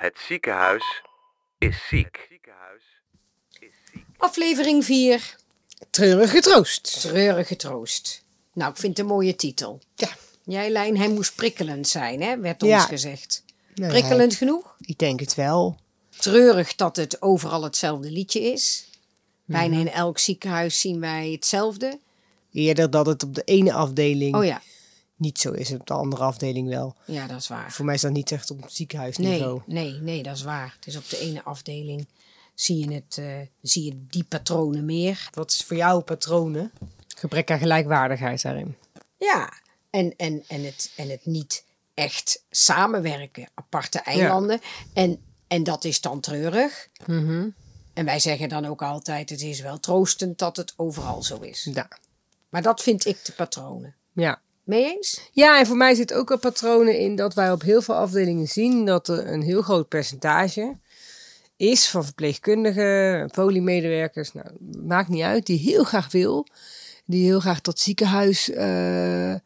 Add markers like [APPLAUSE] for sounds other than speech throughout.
Het ziekenhuis is ziek. Aflevering 4. Treurige troost. Treurige troost. Nou, ik vind het een mooie titel. Ja. Jij, Lijn, hij moest prikkelend zijn, hè? werd Ja. ons gezegd. Nou, Prikkelend genoeg? Ik denk het wel. Treurig dat het overal hetzelfde liedje is. Bijna Mhm. in elk ziekenhuis zien wij hetzelfde. Eerder dat het op de ene afdeling Oh ja, niet zo is op de andere afdeling wel. ja, dat is waar. Voor mij is dat niet echt op Nee, ziekenhuisniveau. nee, nee, dat is waar. Het is op de ene afdeling zie je, het, eh, zie je die patronen meer. Wat is voor jou patronen? Gebrek aan gelijkwaardigheid daarin. Ja, en, en, en, het, en het niet echt samenwerken, aparte eilanden. En, en dat is dan treurig. Mhm. En wij zeggen dan ook altijd, het is wel troostend dat het overal zo is. Ja. Maar dat vind ik de patronen. ja. Mee eens? Ja, en voor mij zit ook wel patronen in dat wij op heel veel afdelingen zien dat er een heel groot percentage is van verpleegkundigen, polymedewerkers, nou, maakt niet uit, die heel graag wil, die heel graag dat ziekenhuis eh, eh,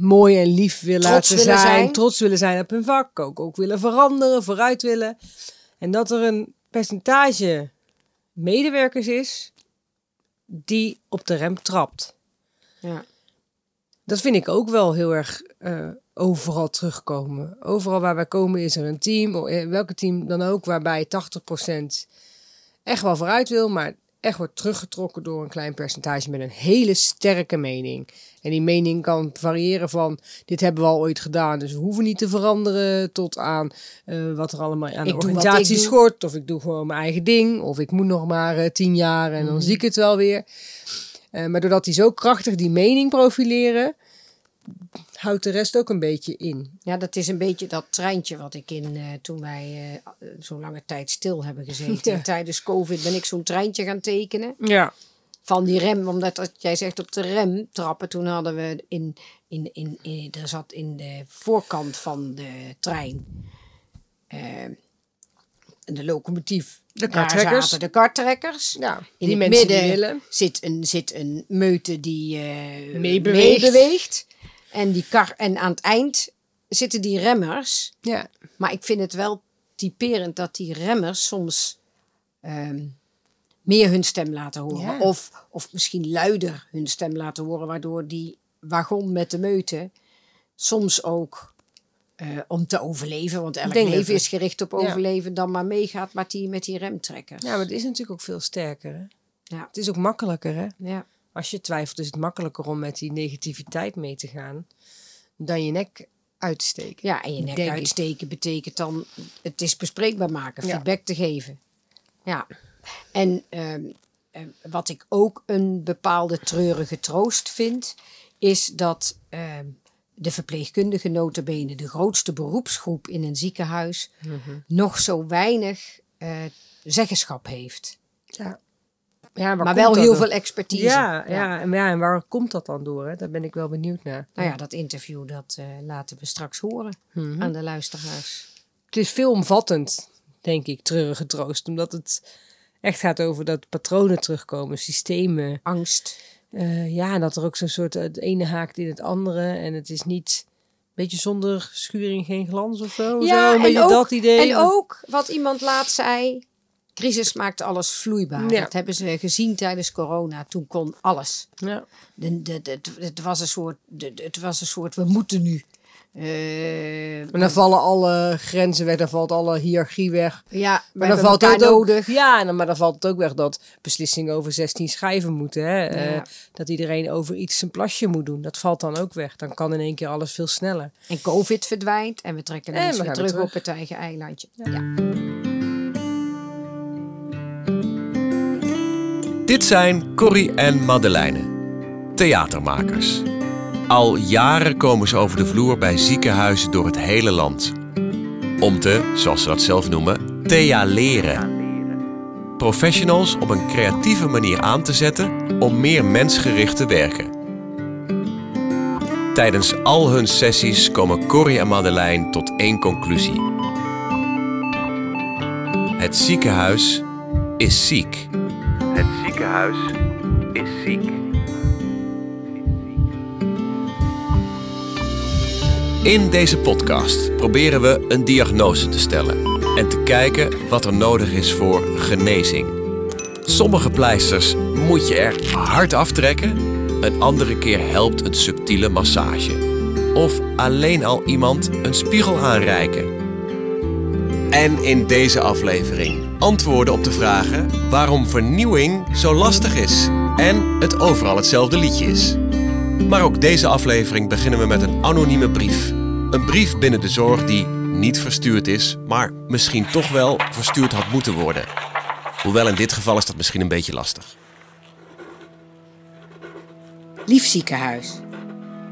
mooi en lief wil Trots laten willen zijn, zijn. trots willen zijn op hun vak, ook, ook willen veranderen, vooruit willen. En dat er een percentage medewerkers is die op de rem trapt. Ja. Dat vind ik ook wel heel erg eh, overal terugkomen. Overal waar wij komen is er een team, eh, welke team dan ook, waarbij 80% echt wel vooruit wil, maar echt wordt teruggetrokken door een klein percentage met een hele sterke mening. En die mening kan variëren van dit hebben we al ooit gedaan, dus we hoeven niet te veranderen, tot aan eh, wat er allemaal aan de Ik organisatie schort, of ik doe gewoon mijn eigen ding, of ik moet nog maar eh, tien jaar en dan Mhm. zie ik het wel weer. Eh, maar doordat die zo krachtig die mening profileren, houdt de rest ook een beetje in. ja, dat is een beetje dat treintje wat ik in, eh, toen wij eh, zo'n lange tijd stil hebben gezeten. [LAUGHS] Ja. Tijdens COVID ben ik zo'n treintje gaan tekenen. Ja. van die rem, omdat dat, jij zegt op de rem trappen, toen hadden we in, in, in, in er zat in de voorkant van de trein de locomotief. De kartrekkers. de karttrekkers. ja. In die het midden willen. zit een, zit een meute die eh Meebeweegt. meebeweegt. En, die kar, en aan het eind zitten die remmers. Ja. Maar ik vind het wel typerend dat die remmers soms ehm, meer hun stem laten horen. Ja. Of, of misschien luider hun stem laten horen, waardoor die wagon met de meute soms ook eh, om te overleven, want elk leven het- is gericht op Ja. overleven, dan maar meegaat met die, met die remtrekkers. ja, maar het is natuurlijk ook veel sterker. Hè? Ja. Het is ook makkelijker. Hè? Ja. Als je twijfelt is het makkelijker om met die negativiteit mee te gaan dan je nek uit te steken. Ja, en je nek Denk ik. uitsteken betekent dan het is bespreekbaar maken, Ja. feedback te geven. Ja, en ehm, eh, wat ik ook een bepaalde treurige troost vind, is dat ehm, de verpleegkundige notabene, de grootste beroepsgroep in een ziekenhuis, Mhm. nog zo weinig eh, zeggenschap heeft. Ja. Ja, maar wel heel door? veel expertise. Ja, ja. En, ja, en waar komt dat dan door? Hè? Daar ben ik wel benieuwd naar. Nou ja, dat interview dat eh, laten we straks horen Mhm. aan de luisteraars. Het is veelomvattend, denk ik, treurige troost. Omdat het echt gaat over dat patronen terugkomen, systemen. Angst. Eh, ja, en dat er ook zo'n soort, eh, het ene haakt in het andere. En het is niet, een beetje zonder schuring geen glans of zo. zo een beetje ook, dat idee. En ook wat iemand laat zei. Crisis maakt alles vloeibaar. Ja. Dat hebben ze gezien tijdens corona. Toen kon alles. Ja. De, de, de- het, het was een soort, het was een soort, we moeten nu. Eh, En dan vallen alle grenzen weg, dan valt alle hiërarchie weg. ja, Maar dan valt ook, nodig. Ja, en dan, maar dan valt het ook weg dat beslissingen over 16 schijven moeten. Hè? Eh, Ja. dat iedereen over iets zijn plasje moet doen. Dat valt dan ook weg. Dan kan in één keer alles veel sneller. En COVID verdwijnt. En we trekken En we weer terug, op het eigen eilandje. Ja. Dit zijn Corrie en Madeleine, theatermakers. Al jaren komen ze over de vloer bij ziekenhuizen door het hele land. Om te, zoals ze dat zelf noemen, thea leren. Professionals op een creatieve manier aan te zetten om meer mensgericht te werken. Tijdens al hun sessies komen Corrie en Madeleine tot één conclusie. Het ziekenhuis is ziek. Het ziekenhuis is ziek. In deze podcast proberen we een diagnose te stellen en te kijken wat er nodig is voor genezing. Sommige pleisters moet je er hard aftrekken, een andere keer helpt een subtiele massage. Of alleen al iemand een spiegel aanreiken. En in deze aflevering antwoorden op de vragen waarom vernieuwing zo lastig is en het overal hetzelfde liedje is. Maar ook deze aflevering beginnen we met een anonieme brief. Een brief binnen de zorg die niet verstuurd is, maar misschien toch wel verstuurd had moeten worden. Hoewel in dit geval is dat misschien een beetje lastig. Lief ziekenhuis,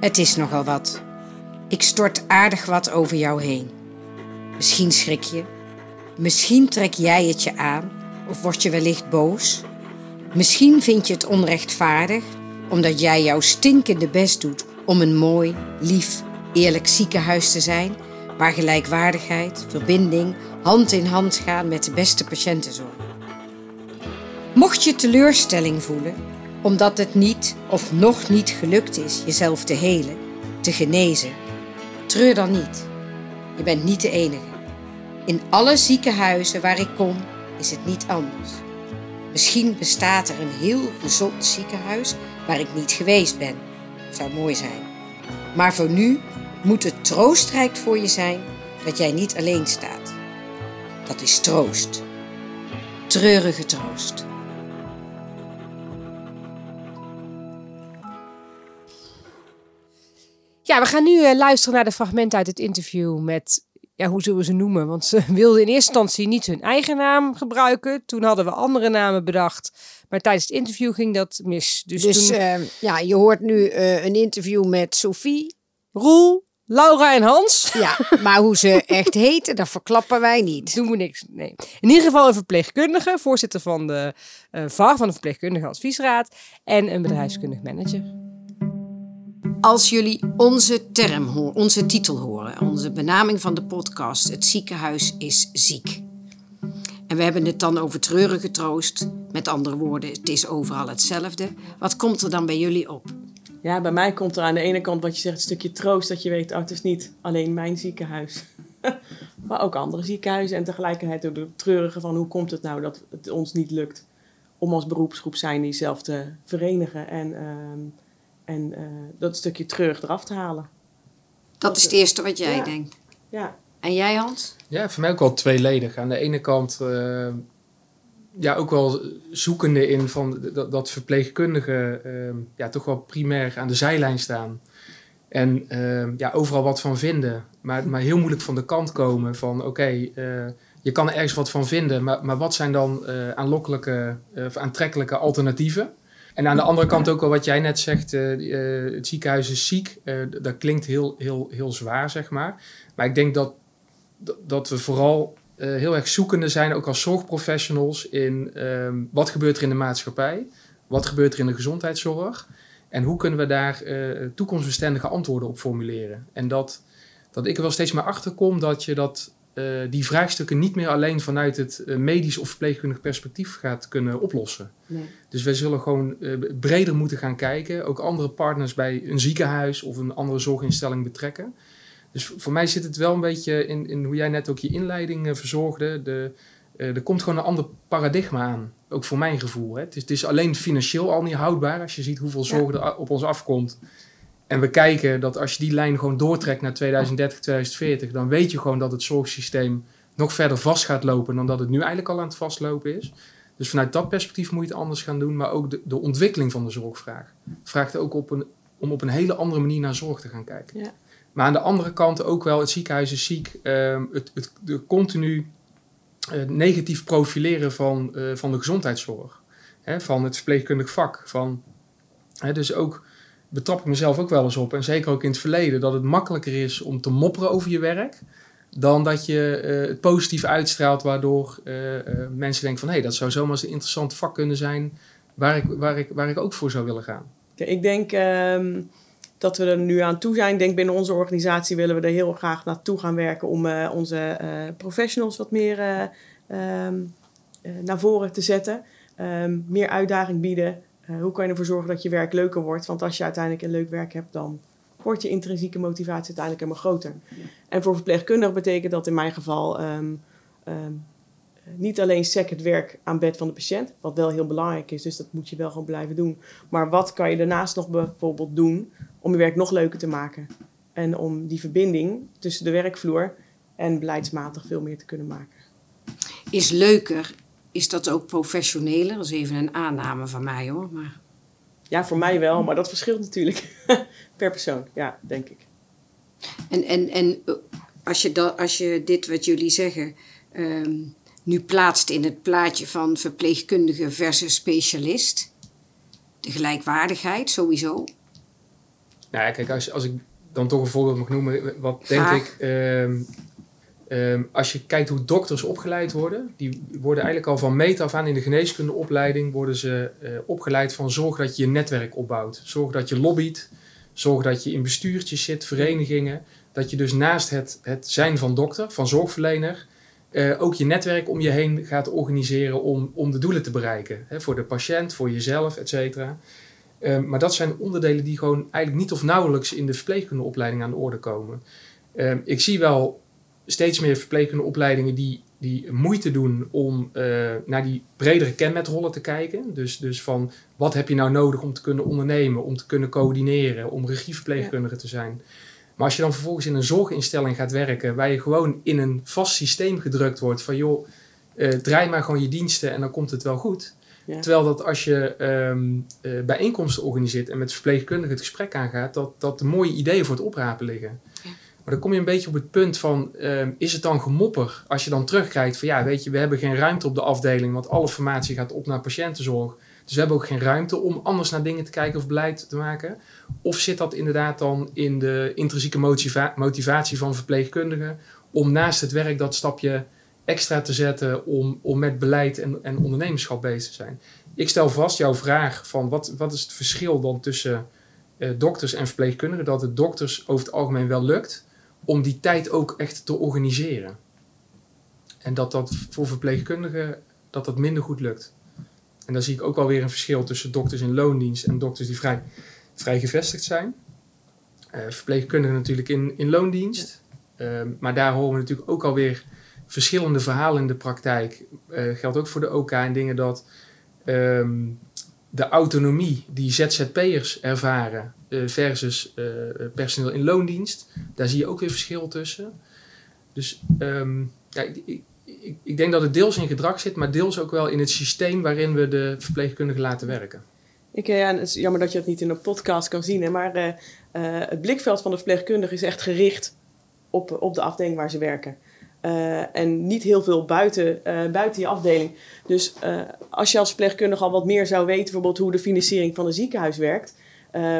het is nogal wat. Ik stort aardig wat over jou heen. Misschien schrik je, misschien trek jij het je aan of word je wellicht boos. Misschien vind je het onrechtvaardig omdat jij jouw stinkende best doet om een mooi, lief, eerlijk ziekenhuis te zijn waar gelijkwaardigheid, verbinding hand in hand gaan met de beste patiëntenzorg. Mocht je teleurstelling voelen omdat het niet of nog niet gelukt is jezelf te helen, te genezen, treur dan niet. Je bent niet de enige. In alle ziekenhuizen waar ik kom is het niet anders. Misschien bestaat er een heel gezond ziekenhuis waar ik niet geweest ben. Zou mooi zijn. Maar voor nu moet het troostrijk voor je zijn dat jij niet alleen staat. Dat is troost. Treurige troost. Ja, we gaan nu eh, luisteren naar de fragmenten uit het interview met, ja, hoe zullen we ze noemen? Want ze [LAUGHS] wilden in eerste instantie niet hun eigen naam gebruiken. Toen hadden we andere namen bedacht. Maar tijdens het interview ging dat mis. Dus, Dus toen eh, ja, je hoort nu eh, een interview met Sophie. Roel, Laura en Hans. [LAUGHS] Ja, maar hoe ze echt heten, dat verklappen wij niet. Doen we niks. Nee. In ieder geval een verpleegkundige, voorzitter van de VAR, van de Verpleegkundige Adviesraad. En een bedrijfskundig manager. Als jullie onze term horen, onze titel horen, onze benaming van de podcast, het ziekenhuis is ziek. En we hebben het dan over treurige troost. Met andere woorden, het is overal hetzelfde. Wat komt er dan bij jullie op? Ja, bij mij komt er aan de ene kant wat je zegt, een stukje troost dat je weet, oh, het is niet alleen mijn ziekenhuis. [LAUGHS] maar ook andere ziekenhuizen en tegelijkertijd ook de treurige van hoe komt het nou dat het ons niet lukt om als beroepsgroep zijn die zelf te verenigen en, ehm, en eh, dat stukje treurig eraf te halen. Dat is het eerste wat jij Ja. denkt. Ja, En jij, Hans? Ja, voor mij ook wel tweeledig. Aan de ene kant eh, ja, ook wel zoekende in van dat, dat verpleegkundigen eh, ja, toch wel primair aan de zijlijn staan. En eh, ja, overal wat van vinden. Maar, maar heel moeilijk van de kant komen van oké, eh, je kan er ergens wat van vinden. Maar, maar wat zijn dan eh, aanlokkelijke of aantrekkelijke alternatieven? En aan de andere kant ook wel wat jij net zegt, eh, eh, het ziekenhuis is ziek. Eh, dat klinkt heel, heel, heel zwaar, zeg maar. Maar ik denk dat dat- we vooral heel erg zoekende zijn, ook als zorgprofessionals, in ehm, wat gebeurt er in de maatschappij, wat gebeurt er in de gezondheidszorg en hoe kunnen we daar toekomstbestendige antwoorden op formuleren. En dat, dat ik er wel steeds meer achter kom dat je dat, die vraagstukken niet meer alleen vanuit het eh, medisch of verpleegkundig perspectief gaat kunnen oplossen. nee. Dus wij zullen gewoon eh, breder moeten gaan kijken. Ook andere partners bij een ziekenhuis of een andere zorginstelling betrekken. Dus voor mij zit het wel een beetje in, in hoe jij net ook je inleiding eh, verzorgde. De, eh, er komt gewoon een ander paradigma aan. Ook voor mijn gevoel. Hè. Het, is, het is alleen financieel al niet houdbaar. Als je ziet hoeveel zorg er op ons afkomt. En we kijken dat als je die lijn gewoon doortrekt naar 2030, 2040. Dan weet je gewoon dat het zorgsysteem nog verder vast gaat lopen dan dat het nu eigenlijk al aan het vastlopen is. Dus vanuit dat perspectief moet je het anders gaan doen. Maar ook de, de ontwikkeling van de zorgvraag. Vraagt ook op een, om op een hele andere manier naar zorg te gaan kijken. Ja. Maar aan de andere kant ook wel, het ziekenhuis is ziek. ehm, het, het, de continu eh, negatief profileren van, eh, van de gezondheidszorg. Hè, van het verpleegkundig vak. Van, hè, dus ook betrap ik mezelf ook wel eens op. En zeker ook in het verleden. Dat het makkelijker is om te mopperen over je werk. Dan dat je eh, het positief uitstraalt. Waardoor eh, eh, mensen denken van... Hé, hey, dat zou zomaar een interessant vak kunnen zijn. Waar ik, waar, ik, waar ik ook voor zou willen gaan. Ik denk ehm, dat we er nu aan toe zijn. Ik denk binnen onze organisatie willen we er heel graag naartoe gaan werken om onze professionals wat meer eh, ehm, eh, naar voren te zetten. Ehm, meer uitdaging bieden. Eh, hoe kan je ervoor zorgen dat je werk leuker wordt? Want als je uiteindelijk een leuk werk hebt, dan wordt je intrinsieke motivatie uiteindelijk helemaal groter. En voor verpleegkundigen betekent dat in mijn geval ehm, ehm, niet alleen sec het werk aan bed van de patiënt, wat wel heel belangrijk is, dus dat moet je wel gewoon blijven doen. Maar wat kan je daarnaast nog bijvoorbeeld doen om je werk nog leuker te maken? En om die verbinding tussen de werkvloer en beleidsmatig veel meer te kunnen maken. Is leuker, is dat ook professioneler? Dat is even een aanname van mij hoor. Maar... Ja, voor mij wel, maar dat verschilt natuurlijk [LAUGHS] per persoon, ja, denk ik. En, en, en eh, als, je dat, als je dit wat jullie zeggen ehm, nu plaatst in het plaatje van verpleegkundige versus specialist, de gelijkwaardigheid sowieso. Nou ja, kijk, als, als ik dan toch een voorbeeld mag noemen, wat denk Graag. ik. ehm, ehm, als je kijkt hoe dokters opgeleid worden, die worden eigenlijk al van meet af aan in de geneeskundeopleiding worden ze eh, opgeleid van zorg dat je je netwerk opbouwt. Zorg dat je lobbyt, zorg dat je in bestuurtjes zit, verenigingen. Dat je dus naast het, het zijn van dokter, van zorgverlener, eh, ook je netwerk om je heen gaat organiseren om, om de doelen te bereiken. Voor de patiënt, voor jezelf, et cetera. Ehm, maar dat zijn onderdelen die gewoon eigenlijk niet of nauwelijks in de verpleegkundeopleiding aan de orde komen. Ehm, ik zie wel steeds meer verpleegkundeopleidingen die, die moeite doen om eh, naar die bredere kenmetrollen te kijken. Dus, dus van wat heb je nou nodig om te kunnen ondernemen, om te kunnen coördineren, om regieverpleegkundige te zijn. Maar als je dan vervolgens in een zorginstelling gaat werken, waar je gewoon in een vast systeem gedrukt wordt van joh, eh, draai maar gewoon je diensten en dan komt het wel goed. Ja. Terwijl dat als je ehm, eh, bijeenkomsten organiseert en met verpleegkundigen het gesprek aangaat, dat, dat de mooie ideeën voor het oprapen liggen. Maar dan kom je een beetje op het punt van, ehm, is het dan gemopper als je dan terugkijkt van ja, weet je, we hebben geen ruimte op de afdeling, want alle formatie gaat op naar patiëntenzorg. Dus we hebben ook geen ruimte om anders naar dingen te kijken of beleid te maken. Of zit dat inderdaad dan in de intrinsieke motiva- motivatie van verpleegkundigen om naast het werk dat stapje extra te zetten om, om met beleid en, en ondernemerschap bezig te zijn? Ik stel vast jouw vraag van wat, wat is het verschil dan tussen eh, dokters en verpleegkundigen? Dat het dokters over het algemeen wel lukt om die tijd ook echt te organiseren. En dat dat voor verpleegkundigen dat dat minder goed lukt. En daar zie ik ook wel weer een verschil tussen dokters in loondienst en dokters die vrij, vrij gevestigd zijn. Eh, verpleegkundigen natuurlijk in, in loondienst. Ehm, maar daar horen we natuurlijk ook alweer verschillende verhalen in de praktijk. Eh geldt ook voor de OK en dingen dat ehm, de autonomie die ZZP'ers ervaren eh, versus eh, personeel in loondienst, daar zie je ook weer verschil tussen. Dus ehm, ja, ik, ik, ik, denk dat het deels in gedrag zit, maar deels ook wel in het systeem waarin we de verpleegkundigen laten werken. Ik, eh, ja, het is jammer dat je het niet in een podcast kan zien, hè, maar het blikveld van de verpleegkundige is echt gericht op, op de afdeling waar ze werken. Eh, en niet heel veel buiten, eh, buiten je afdeling. Dus eh, als je als verpleegkundige al wat meer zou weten, bijvoorbeeld hoe de financiering van een ziekenhuis werkt,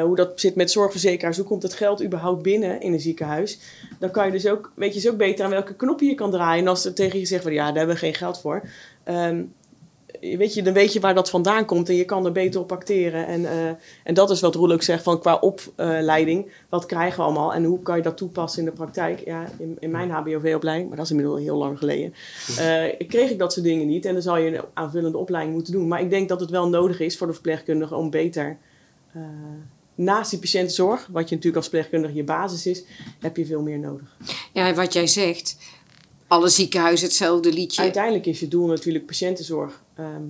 hoe dat zit met zorgverzekeraars, hoe komt het geld überhaupt binnen in een ziekenhuis, dan kan je dus ook, weet je dus ook beter aan welke knopje je kan draaien. En als er tegen je zegt van ja, daar hebben we geen geld voor. Ehm, weet je, dan weet je waar dat vandaan komt en je kan er beter op acteren. En, eh, en dat is wat Roel ook zegt van qua opleiding. Wat krijgen we allemaal en hoe kan je dat toepassen in de praktijk? Ja, in, in mijn HBOV-opleiding, maar dat is inmiddels heel lang geleden, eh, kreeg ik dat soort dingen niet. En dan zal je een aanvullende opleiding moeten doen. Maar ik denk dat het wel nodig is voor de verpleegkundige om beter... eh, naast die patiëntenzorg, wat je natuurlijk als verpleegkundige je basis is, heb je veel meer nodig. Ja, wat jij zegt, alle ziekenhuizen hetzelfde liedje. Uiteindelijk is je doel natuurlijk patiëntenzorg. Ehm,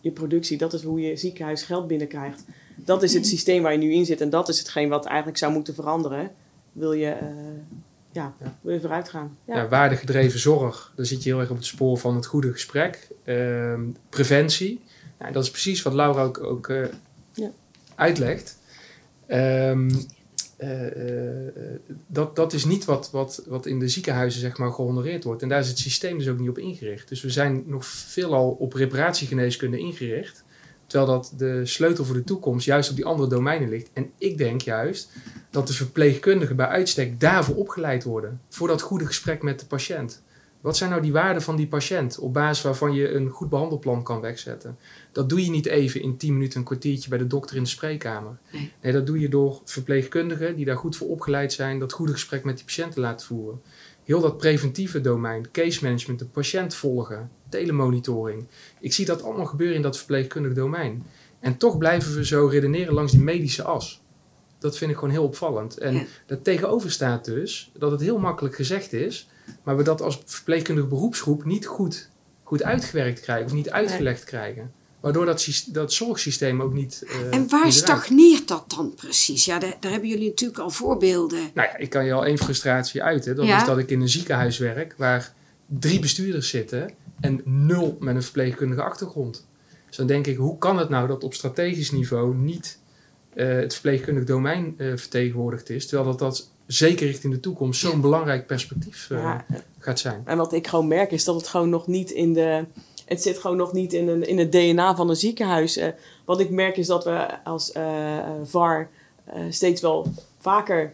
je productie, dat is hoe je ziekenhuis geld binnenkrijgt. Dat is het [CLEARS THROAT] systeem waar je nu in zit. En dat is hetgeen wat eigenlijk zou moeten veranderen. Wil je, eh, ja, wil je vooruit gaan. Ja. Ja. waardegedreven zorg, daar zit je heel erg op het spoor van het goede gesprek. Ehm, preventie, nou, dat is precies wat Laura ook, ook eh, Ja. uitlegt. Ehm, eh, eh, dat, dat is niet wat, wat, wat in de ziekenhuizen zeg maar, gehonoreerd wordt. En daar is het systeem dus ook niet op ingericht. Dus we zijn nog veelal op reparatiegeneeskunde ingericht. Terwijl dat de sleutel voor de toekomst juist op die andere domeinen ligt. En ik denk juist dat de verpleegkundigen bij uitstek daarvoor opgeleid worden. Voor dat goede gesprek met de patiënt. Wat zijn nou die waarden van die patiënt op basis waarvan je een goed behandelplan kan wegzetten? Dat doe je niet even in 10 minuten een kwartiertje bij de dokter in de spreekkamer. Nee. Nee, dat doe je door verpleegkundigen die daar goed voor opgeleid zijn, dat goede gesprek met die patiënt te laten voeren. Heel dat preventieve domein, case management, de patiënt volgen, telemonitoring. Ik zie dat allemaal gebeuren in dat verpleegkundig domein. En toch blijven we zo redeneren langs die medische as. Dat vind ik gewoon heel opvallend. En Ja. dat tegenover staat dus dat het heel makkelijk gezegd is, maar we dat als verpleegkundige beroepsgroep niet goed, goed uitgewerkt krijgen of niet uitgelegd krijgen. Waardoor dat, dat zorgsysteem ook niet. eh, En waar niet stagneert dat dan precies? Ja, daar, daar hebben jullie natuurlijk al voorbeelden. Nou ja, ik kan je al één frustratie uiten. Dat Ja. is dat ik in een ziekenhuis werk waar drie bestuurders zitten en nul met een verpleegkundige achtergrond. Dus dan denk ik, hoe kan het nou dat op strategisch niveau niet eh, het verpleegkundig domein eh, vertegenwoordigd is, terwijl dat, dat zeker richting de toekomst zo'n belangrijk perspectief eh, Ja, gaat zijn. En wat ik gewoon merk is dat het gewoon nog niet in de. Het zit gewoon nog niet in, een, in het DNA van een ziekenhuis. Eh, wat ik merk is dat we als eh, eh, VAR eh, steeds wel vaker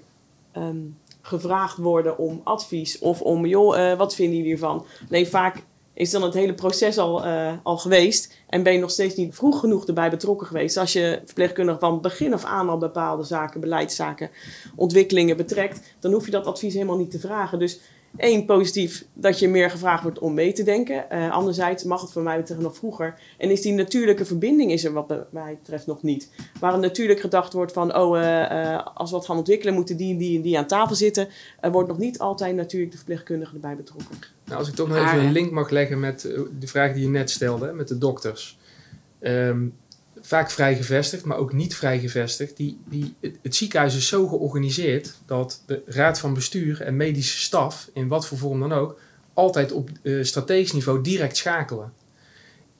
ehm, gevraagd worden om advies. Of om, joh, eh, wat vinden jullie hiervan? Alleen vaak is dan het hele proces al, eh, al geweest. En ben je nog steeds niet vroeg genoeg erbij betrokken geweest. Als je verpleegkundige van begin af aan al bepaalde zaken, beleidszaken, ontwikkelingen betrekt. Dan hoef je dat advies helemaal niet te vragen. Dus één, positief dat je meer gevraagd wordt om mee te denken. Eh, anderzijds mag het voor mij betreft nog vroeger. En is die natuurlijke verbinding is er wat mij betreft nog niet. Waar natuurlijk gedacht wordt van, oh, eh, eh, als we wat gaan ontwikkelen, moeten die en die en die aan tafel zitten. Er wordt nog niet altijd natuurlijk de verpleegkundige erbij betrokken. Nou, als ik toch nog even een link mag leggen met de vraag die je net stelde, met de dokters. Ehm, vaak vrij gevestigd, maar ook niet vrij gevestigd. Die, die, het, ziekenhuis is zo georganiseerd dat de raad van bestuur en medische staf, in wat voor vorm dan ook, altijd op eh, strategisch niveau direct schakelen.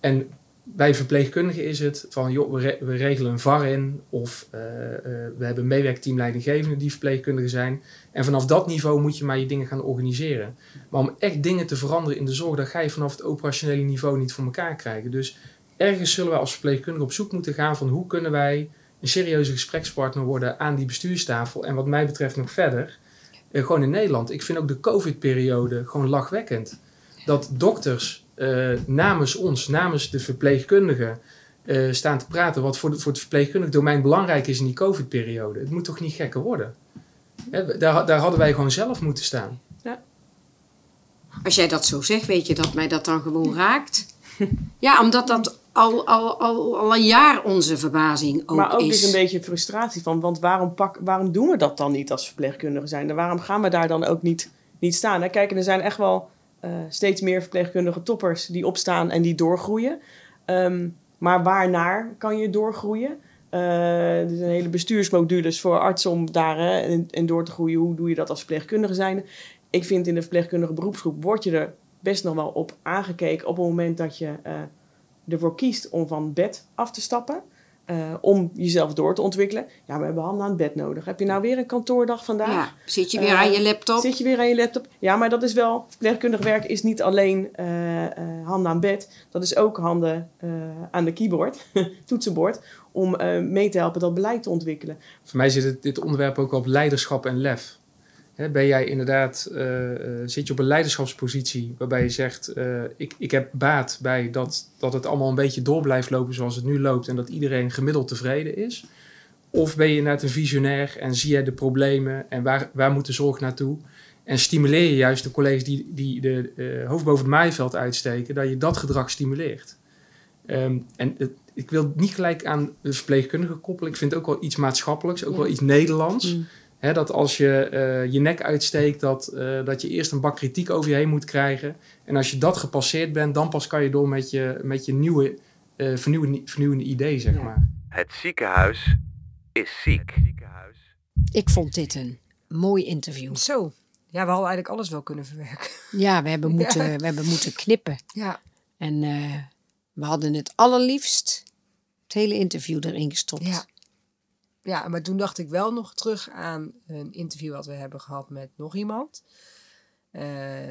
En bij verpleegkundigen is het van, joh, we, we regelen een VAR in, of eh, eh, we hebben een meewerkteam leidinggevenden die verpleegkundigen zijn. En vanaf dat niveau moet je maar je dingen gaan organiseren. Maar om echt dingen te veranderen in de zorg, dat ga je vanaf het operationele niveau niet voor elkaar krijgen. Dus ergens zullen wij als verpleegkundigen op zoek moeten gaan van hoe kunnen wij een serieuze gesprekspartner worden aan die bestuurstafel. En wat mij betreft nog verder, eh, gewoon in Nederland. Ik vind ook de COVID-periode gewoon lachwekkend. Dat dokters eh, namens ons, namens de verpleegkundigen, eh, staan te praten wat voor, de- voor het verpleegkundig domein belangrijk is in die COVID-periode. Het moet toch niet gekker worden? Hè, daar, daar hadden wij gewoon zelf moeten staan. Als jij dat zo zegt, weet je dat mij dat dan gewoon raakt? Ja, omdat dat al, al, al, al een jaar onze verbazing ook, maar ook is. dus een beetje frustratie van, want waarom, pak, waarom doen we dat dan niet als verpleegkundigen zijn? En waarom gaan we daar dan ook niet, niet staan? Hè? Kijk, en er zijn echt wel eh, steeds meer verpleegkundige toppers die opstaan en die doorgroeien. Ehm, maar waarnaar kan je doorgroeien? Eh, er zijn hele bestuursmodules voor artsen om daar hè, en, en door te groeien. Hoe doe je dat als verpleegkundige zijn? Ik vind in de verpleegkundige beroepsgroep word je er best nog wel op aangekeken op het moment dat je eh, ervoor kiest om van bed af te stappen. eh, om jezelf door te ontwikkelen. Ja, we hebben handen aan het bed nodig. Heb je nou weer een kantoordag vandaag? ja, zit je weer Eh, aan je laptop? Zit je weer aan je laptop? Ja, maar dat is wel... Verpleegkundig werk is niet alleen eh, eh, handen aan bed. Dat is ook handen eh, aan de keyboard, [LAUGHS] toetsenbord. Om eh, mee te helpen dat beleid te ontwikkelen. Voor mij zit het, dit onderwerp ook op leiderschap en lef. Hè, ben jij inderdaad, eh, eh, zit je op een leiderschapspositie waarbij je zegt, eh, ik, ik heb baat bij dat, dat het allemaal een beetje door blijft lopen zoals het nu loopt en dat iedereen gemiddeld tevreden is? Of ben je inderdaad een visionair en zie jij de problemen en waar, waar moet de zorg naartoe? En stimuleer je juist de collega's die, die de eh, hoofd boven het maaiveld uitsteken, dat je dat gedrag stimuleert. Ehm, en het- ik wil niet gelijk aan de verpleegkundige koppelen. Ik vind het ook wel iets maatschappelijks, ook Ja. wel iets Nederlands. Mm. Hè, dat als je eh, je nek uitsteekt, dat, eh, dat je eerst een bak kritiek over je heen moet krijgen. En als je dat gepasseerd bent, dan pas kan je door met je, met je nieuwe, eh, vernieuwende, vernieuwende idee, zeg Ja. maar. Het ziekenhuis is ziek. Ik vond dit een mooi interview. Zo. Ja, we hadden eigenlijk alles wel kunnen verwerken. Ja, we hebben moeten, we hebben moeten knippen. Ja. En eh, we hadden het allerliefst het hele interview erin gestopt. Ja. Ja, maar toen dacht ik wel nog terug aan een interview wat we hebben gehad met nog iemand. Eh,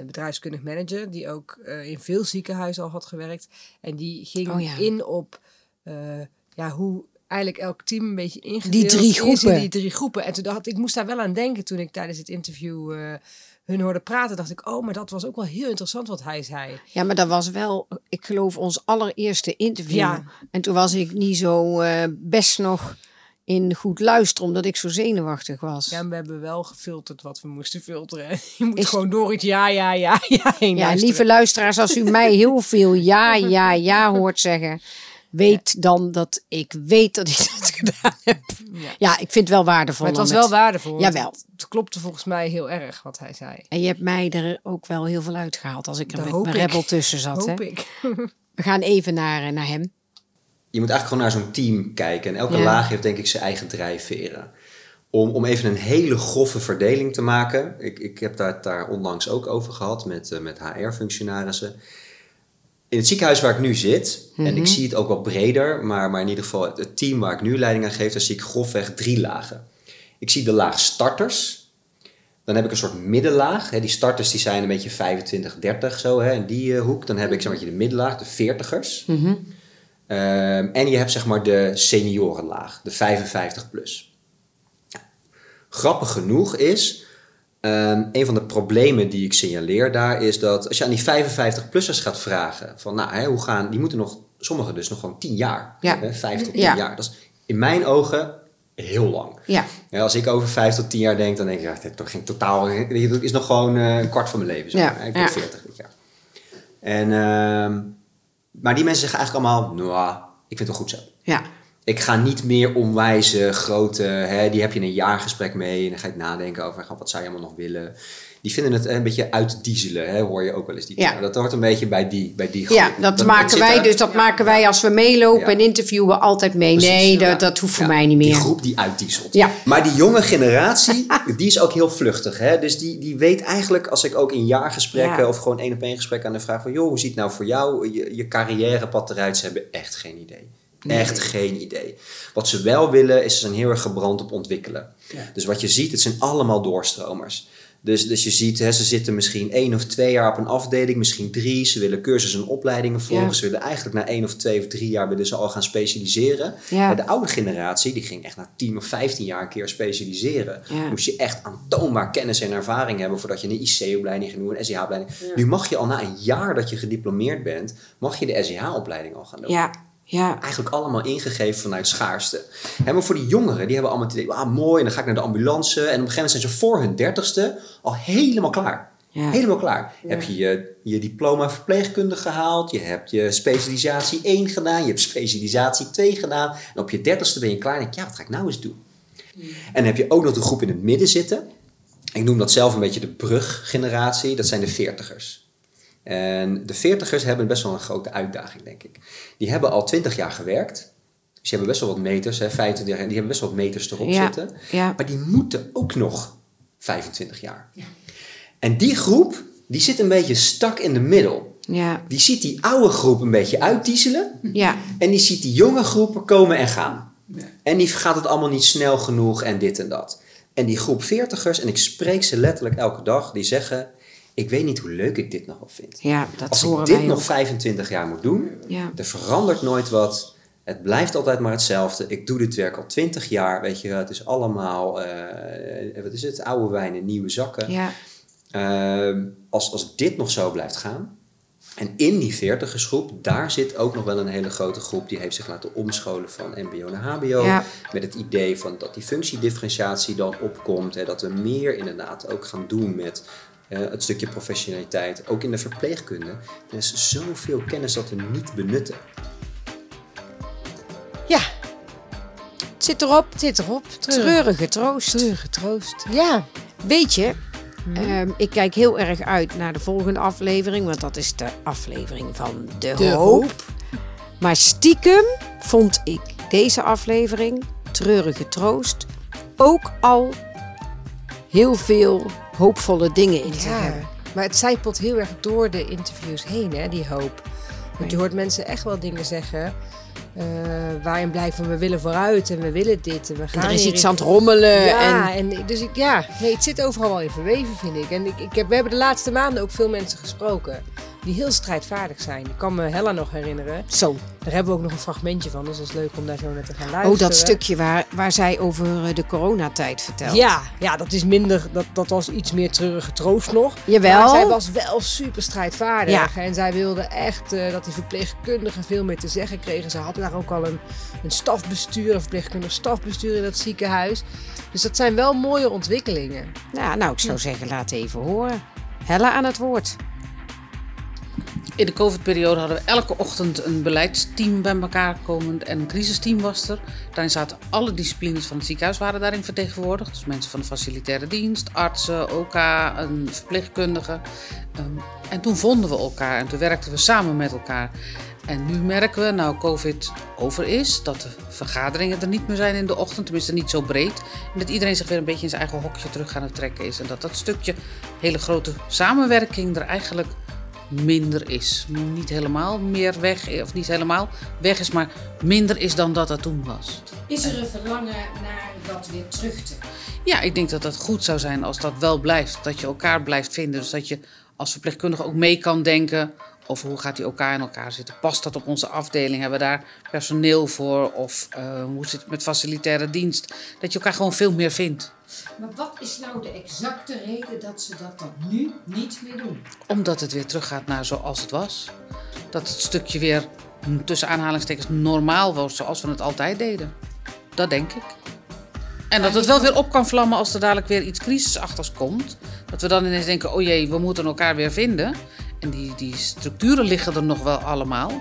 bedrijfskundig manager, die ook eh, in veel ziekenhuizen al had gewerkt. En die ging Oh ja. in op eh, ja, hoe eigenlijk elk team een beetje ingedeeld Die drie is in groepen. die drie groepen. En toen dacht ik, ik moest daar wel aan denken toen ik tijdens het interview hun hoorde praten. Dacht ik, oh, maar dat was ook wel heel interessant wat hij zei. Ja, maar dat was wel, ik geloof, ons allereerste interview. Ja. En toen was ik niet zo best nog in goed luisteren, omdat ik zo zenuwachtig was. Ja, Ja, we hebben wel gefilterd wat we moesten filteren. [LAUGHS] Je moet Is- gewoon door iets ja, ja, ja, [LAUGHS] ja heen luisteren. lieve luisteraars, als u mij [LAUGHS] heel veel ja, ja, ja hoort zeggen, weet dan dat ik weet dat ik dat gedaan heb. Ja. Ja, ik vind het wel waardevol. Maar het was wel waardevol. Jawel. Het, het klopte volgens mij heel erg wat hij zei. En je hebt mij er ook wel heel veel uitgehaald als ik er Dat met mijn ik. rebel tussen zat. Hè? Hoop ik. We gaan even naar, eh, naar hem. Je moet eigenlijk gewoon naar zo'n team kijken. En elke Ja. laag heeft denk ik zijn eigen drijfveren. Om, om even een hele grove verdeling te maken. Ik, ik heb daar, het daar onlangs ook over gehad met, eh, met HR-functionarissen. In het ziekenhuis waar ik nu zit, en ik zie het ook wel breder, maar, maar in ieder geval het, het team waar ik nu leiding aan geef, daar zie ik grofweg drie lagen. Ik zie de laag starters. Dan heb ik een soort middenlaag. Hè. Die starters die zijn een beetje 25, 30 zo, hè, in die eh, hoek. Dan heb ik zeg maar, de middenlaag, de 40ers. Ehm, en je hebt zeg maar de seniorenlaag, de 55 plus. Grappig genoeg is, ehm, een van de problemen die ik signaleer daar is dat als je aan die 55-plussers gaat vragen, van nou, hè, hoe gaan, die moeten nog, sommigen dus nog gewoon 10 jaar, Ja. hè, 5 tot 10 Ja. jaar. Dat is in mijn ogen heel lang. Ja. Ja, als ik over 5 tot 10 jaar denk, dan denk ik, ja, dit toch geen totaal, dit is nog gewoon eh, een kwart van mijn leven. zeg maar. Ik ben ja. 40 dit jaar. En, ehm, maar die mensen zeggen eigenlijk allemaal, nou, ik vind het wel goed zo. Ja. Ik ga niet meer onwijze grote, hè, die heb je een jaargesprek mee en dan ga je nadenken over wat zou je allemaal nog willen. Die vinden het een beetje uitdiezelen, hè, hoor je ook wel eens. Die Ja. Dat hoort een beetje bij die, bij die groep. Ja, dat, maken wij. Dus dat maken wij als we meelopen Ja. en interviewen altijd mee. Precies, nee, dat, ja. dat hoeft voor mij niet Die meer. groep die uitdieselt. Ja. Maar die jonge generatie, [LAUGHS] die is ook heel vluchtig. Hè? Dus die, die weet eigenlijk, als ik ook in jaargesprekken Ja. of gewoon één op één gesprekken aan de vraag van... joh, hoe ziet het nou voor jou je, je carrièrepad eruit? Ze hebben echt geen idee. Echt geen idee. Wat ze wel willen, is ze zijn heel erg gebrand op ontwikkelen. Dus wat je ziet, het zijn allemaal doorstromers. Dus, dus je ziet, hè, ze zitten misschien één of twee jaar op een afdeling, misschien drie. Ze willen cursussen en opleidingen volgen. Ja. Ze willen eigenlijk na één of twee of drie jaar willen ze al gaan specialiseren. Ja. Maar De oude generatie, die ging echt na 10 of 15 jaar een keer specialiseren. Ja. Moest je echt aantoonbaar kennis en ervaring hebben voordat je een IC-opleiding ging doen, een SEH-opleiding. Nu mag je al na een jaar dat je gediplomeerd bent, mag je de SEH-opleiding al gaan doen. Ja, ja. Eigenlijk allemaal ingegeven vanuit schaarste. Hè, maar voor die jongeren, die hebben allemaal het idee, ah mooi, en dan ga ik naar de ambulance. En op een gegeven moment zijn ze voor hun dertigste al helemaal klaar. Ja. Helemaal klaar. Heb je, je je diploma verpleegkunde gehaald, je hebt je specialisatie 1 gedaan, je hebt specialisatie 2 gedaan. En op je dertigste ben je klaar en denk je, ja, wat ga ik nou eens doen? En dan heb je ook nog de groep in het midden zitten. Ik noem dat zelf een beetje de bruggeneratie, dat zijn de veertigers. En de veertigers hebben best wel een grote uitdaging, denk ik. Die hebben al 20 jaar gewerkt. Dus die hebben best wel wat meters, hè, 25 jaar, die hebben best wel wat meters erop Ja, zitten. ja. Maar die moeten ook nog 25 jaar. En die groep, die zit een beetje stak in de middel. Ja, Die ziet die oude groep een beetje uitdiezelen. ja, En die ziet die jonge groepen komen en gaan. En die gaat het allemaal niet snel genoeg en dit en dat. En die groep veertigers, en ik spreek ze letterlijk elke dag, die zeggen... Ik weet niet hoe leuk ik dit nog wel vind. ja, dat Als ik dit nog ook. 25 jaar moet doen, Ja. er verandert nooit wat. Het blijft altijd maar hetzelfde. Ik doe dit werk al 20 jaar, weet je. Het is allemaal, eh, wat is het, oude wijn in nieuwe zakken. Ja, Ehm, als, als dit nog zo blijft gaan. En in die veertigersgroep, daar zit ook nog wel een hele grote groep. Die heeft zich laten omscholen van mbo naar hbo. Ja. Met het idee van dat die functiedifferentiatie dan opkomt. Hè, dat we meer inderdaad ook gaan doen met het stukje professionaliteit. Ook in de verpleegkunde. Er is zoveel kennis dat we niet benutten. ja. Het zit erop. Het zit erop. Treurig. Treurige troost. Treurige troost. Ja. Weet je, ehm, ik kijk heel erg uit naar de volgende aflevering, want dat is de aflevering van De, De Hoop. Hoop. Maar stiekem vond ik deze aflevering, Treurige Troost, ook al heel veel hoopvolle dingen in te Ja, hebben. maar het zijpelt heel erg door de interviews heen, hè, die hoop. Want je hoort mensen echt wel dingen zeggen eh, waarin blijkt van we willen vooruit en we willen dit en we gaan En er is iets in- aan het rommelen. Ja, En, en, dus ik, ja, nee, het zit overal wel in verweven, vind ik. En ik, ik heb, we hebben de laatste maanden ook veel mensen gesproken die heel strijdvaardig zijn. Ik kan me Hella nog herinneren. zo, Daar hebben we ook nog een fragmentje van, dus dat is leuk om daar zo naar te gaan luisteren. oh, dat stukje waar, waar zij over eh, de coronatijd vertelt. Ja, ja, dat is minder, dat, dat was iets meer treurige troost nog. Jawel. Maar zij was wel super strijdvaardig. Ja. En zij wilde echt eh, dat die verpleegkundigen veel meer te zeggen kregen. Ze hadden daar ook al een, een stafbestuur, een verpleegkundig stafbestuur in dat ziekenhuis. Dus dat zijn wel mooie ontwikkelingen. Ja, nou, ik zou zeggen, laat even horen. Hella aan het woord. In de COVID-periode hadden we elke ochtend een beleidsteam bij elkaar komend en een crisisteam was er. Daarin zaten alle disciplines van het ziekenhuis waren daarin vertegenwoordigd. Dus mensen van de facilitaire dienst, artsen, OK, een verpleegkundige. Um, en toen vonden we elkaar en toen werkten we samen met elkaar. En nu merken we, nou COVID over is, dat de vergaderingen er niet meer zijn in de ochtend, tenminste niet zo breed. En dat iedereen zich weer een beetje in zijn eigen hokje terug aan het trekken is. En dat dat stukje hele grote samenwerking er eigenlijk minder is. Niet helemaal meer weg, of niet helemaal weg is, maar minder is dan dat het toen was. Is er een verlangen naar dat weer terug te? Ja, ik denk dat dat goed zou zijn als dat wel blijft. Dat je elkaar blijft vinden. Dus dat je als verpleegkundige ook mee kan denken over hoe gaat die elkaar in elkaar zitten. Past dat op onze afdeling? Hebben we daar personeel voor? Of uh, hoe zit het met facilitaire dienst? Dat je elkaar gewoon veel meer vindt. Maar wat is nou de exacte reden dat ze dat dan nu niet meer doen? Omdat het weer teruggaat naar zoals het was. Dat het stukje weer tussen aanhalingstekens normaal was zoals we het altijd deden. Dat denk ik. En dat het wel weer op kan vlammen als er dadelijk weer iets crisisachtigs komt. Dat we dan ineens denken, oh jee, we moeten elkaar weer vinden. En die, die structuren liggen er nog wel allemaal.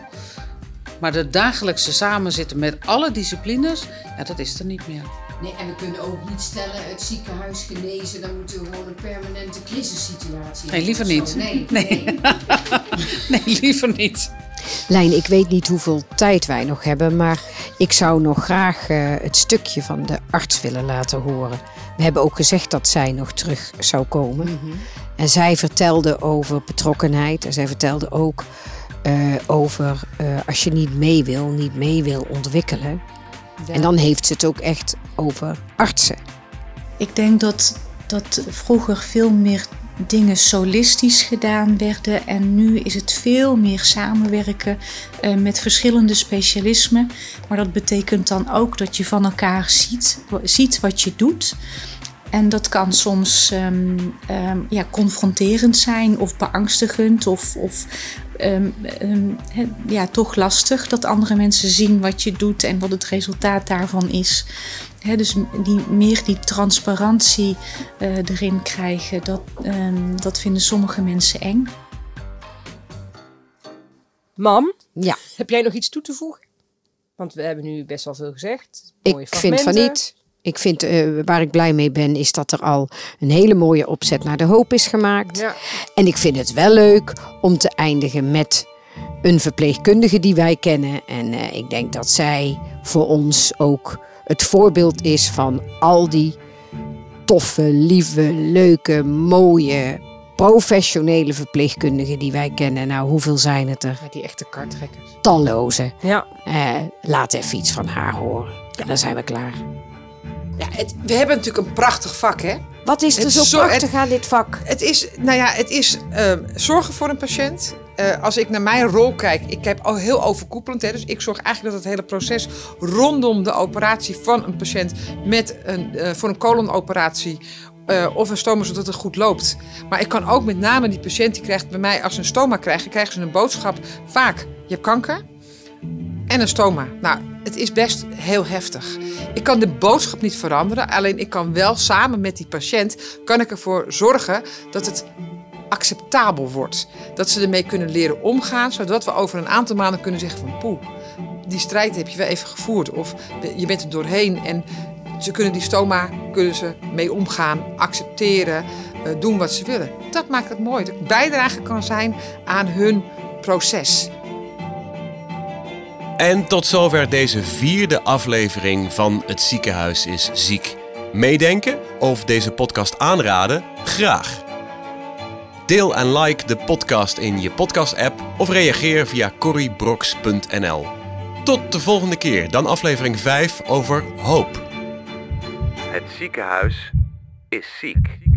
Maar de dagelijkse samenzitten met alle disciplines, ja, dat is er niet meer. Nee, en we kunnen ook niet stellen het ziekenhuis genezen. Dan moeten we gewoon een permanente crisissituatie Nee, liever niet. Nee, nee. nee. [LAUGHS] nee, liever niet. Lijn, ik weet niet hoeveel tijd wij nog hebben, maar ik zou nog graag uh, het stukje van de arts willen laten horen. We hebben ook gezegd dat zij nog terug zou komen. Mm -hmm. En zij vertelde over betrokkenheid en zij vertelde ook uh, over uh, als je niet mee wil, niet mee wil ontwikkelen. Ja. En dan heeft ze het ook echt over artsen. Ik denk dat, dat vroeger veel meer dingen solistisch gedaan werden. En nu is het veel meer samenwerken uh, met verschillende specialismen. Maar dat betekent dan ook dat je van elkaar ziet, ziet wat je doet. En dat kan soms um, um, ja, confronterend zijn of beangstigend of, of um, he, ja, toch lastig dat andere mensen zien wat je doet en wat het resultaat daarvan is. He, dus die, meer die transparantie uh, erin krijgen, dat, dat vinden sommige mensen eng. Mam, ja. heb jij nog iets toe te voegen? Want we hebben nu best wel veel gezegd. Ik vind van niet. Ik vind, uh, waar ik blij mee ben, is dat er al een hele mooie opzet naar de hoop is gemaakt. Ja. En ik vind het wel leuk om te eindigen met een verpleegkundige die wij kennen. En uh, ik denk dat zij voor ons ook het voorbeeld is van al die toffe, lieve, leuke, mooie, professionele verpleegkundigen die wij kennen. Nou, hoeveel zijn het er? Die echte kartrekkers. Talloze. Ja. Uh, laat even iets van haar horen. En dan zijn we klaar. Ja, het, we hebben natuurlijk een prachtig vak, hè? Wat is er Het zo zo- prachtig het- aan dit vak? Het is, nou ja, het is eh, zorgen voor een patiënt. Eh, als ik naar mijn rol kijk, ik heb al heel overkoepelend. Hè, dus ik zorg eigenlijk dat het hele proces rondom de operatie van een patiënt met een, eh, voor een colonoperatie eh, of een stoma, zodat het goed loopt. Maar ik kan ook met name die patiënt die krijgt bij mij, als ze een stoma krijgen, krijgen ze een boodschap. Vaak, je hebt kanker en een stoma. Nou, het is best heel heftig. Ik kan de boodschap niet veranderen, alleen ik kan wel samen met die patiënt kan ik ervoor zorgen dat het acceptabel wordt. Dat ze ermee kunnen leren omgaan, zodat we over een aantal maanden kunnen zeggen van poeh, die strijd heb je wel even gevoerd of je bent er doorheen en ze kunnen die stoma kunnen ze mee omgaan, accepteren, eh, doen wat ze willen. Dat maakt het mooi. Dat ik bijdrage kan zijn aan hun proces. En tot zover deze vierde aflevering van Het Ziekenhuis is Ziek. Meedenken of deze podcast aanraden? Graag. Deel en like de podcast in je podcast-app of reageer via corrybrox.nl. Tot de volgende keer, dan aflevering 5 over hoop. Het ziekenhuis is ziek.